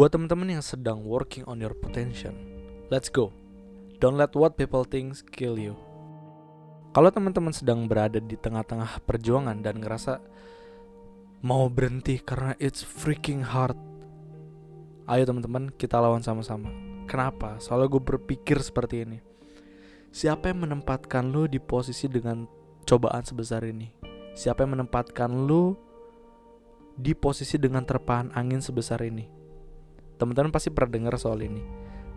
Buat teman-teman yang sedang working on your potential, let's go. Don't let what people think kill you. Kalau teman-teman sedang berada di tengah-tengah perjuangan dan ngerasa mau berhenti karena it's freaking hard, ayo teman-teman kita lawan sama-sama. Kenapa? Soalnya gue berpikir seperti ini. Siapa yang menempatkan lu di posisi dengan cobaan sebesar ini? Siapa yang menempatkan lu di posisi dengan terpaan angin sebesar ini? Teman-teman pasti pernah dengar soal ini.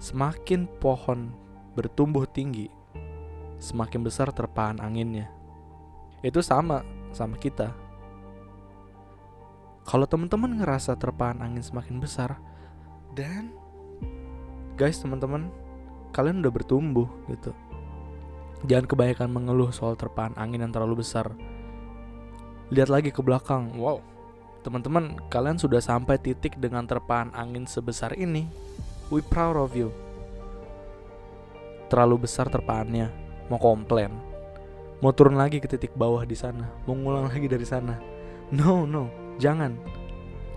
Semakin pohon bertumbuh tinggi, semakin besar terpaan anginnya. Itu sama sama kita. Kalau teman-teman ngerasa terpaan angin semakin besar, dan guys teman-teman, kalian udah bertumbuh gitu. Jangan kebanyakan mengeluh soal terpaan angin yang terlalu besar. Lihat lagi ke belakang, wow, Teman-teman, kalian sudah sampai titik dengan terpaan angin sebesar ini. We proud of you. Terlalu besar terpaannya, mau komplain. Mau turun lagi ke titik bawah di sana, mau ngulang lagi dari sana. No, no, jangan.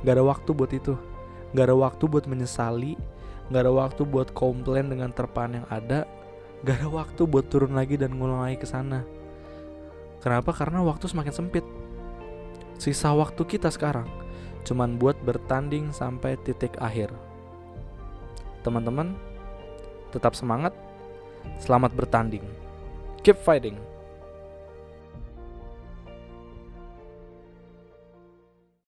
Gak ada waktu buat itu. Gak ada waktu buat menyesali. Gak ada waktu buat komplain dengan terpaan yang ada. Gak ada waktu buat turun lagi dan ngulang lagi ke sana. Kenapa? Karena waktu semakin sempit. Sisa waktu kita sekarang cuman buat bertanding sampai titik akhir. Teman-teman, tetap semangat. Selamat bertanding. Keep fighting.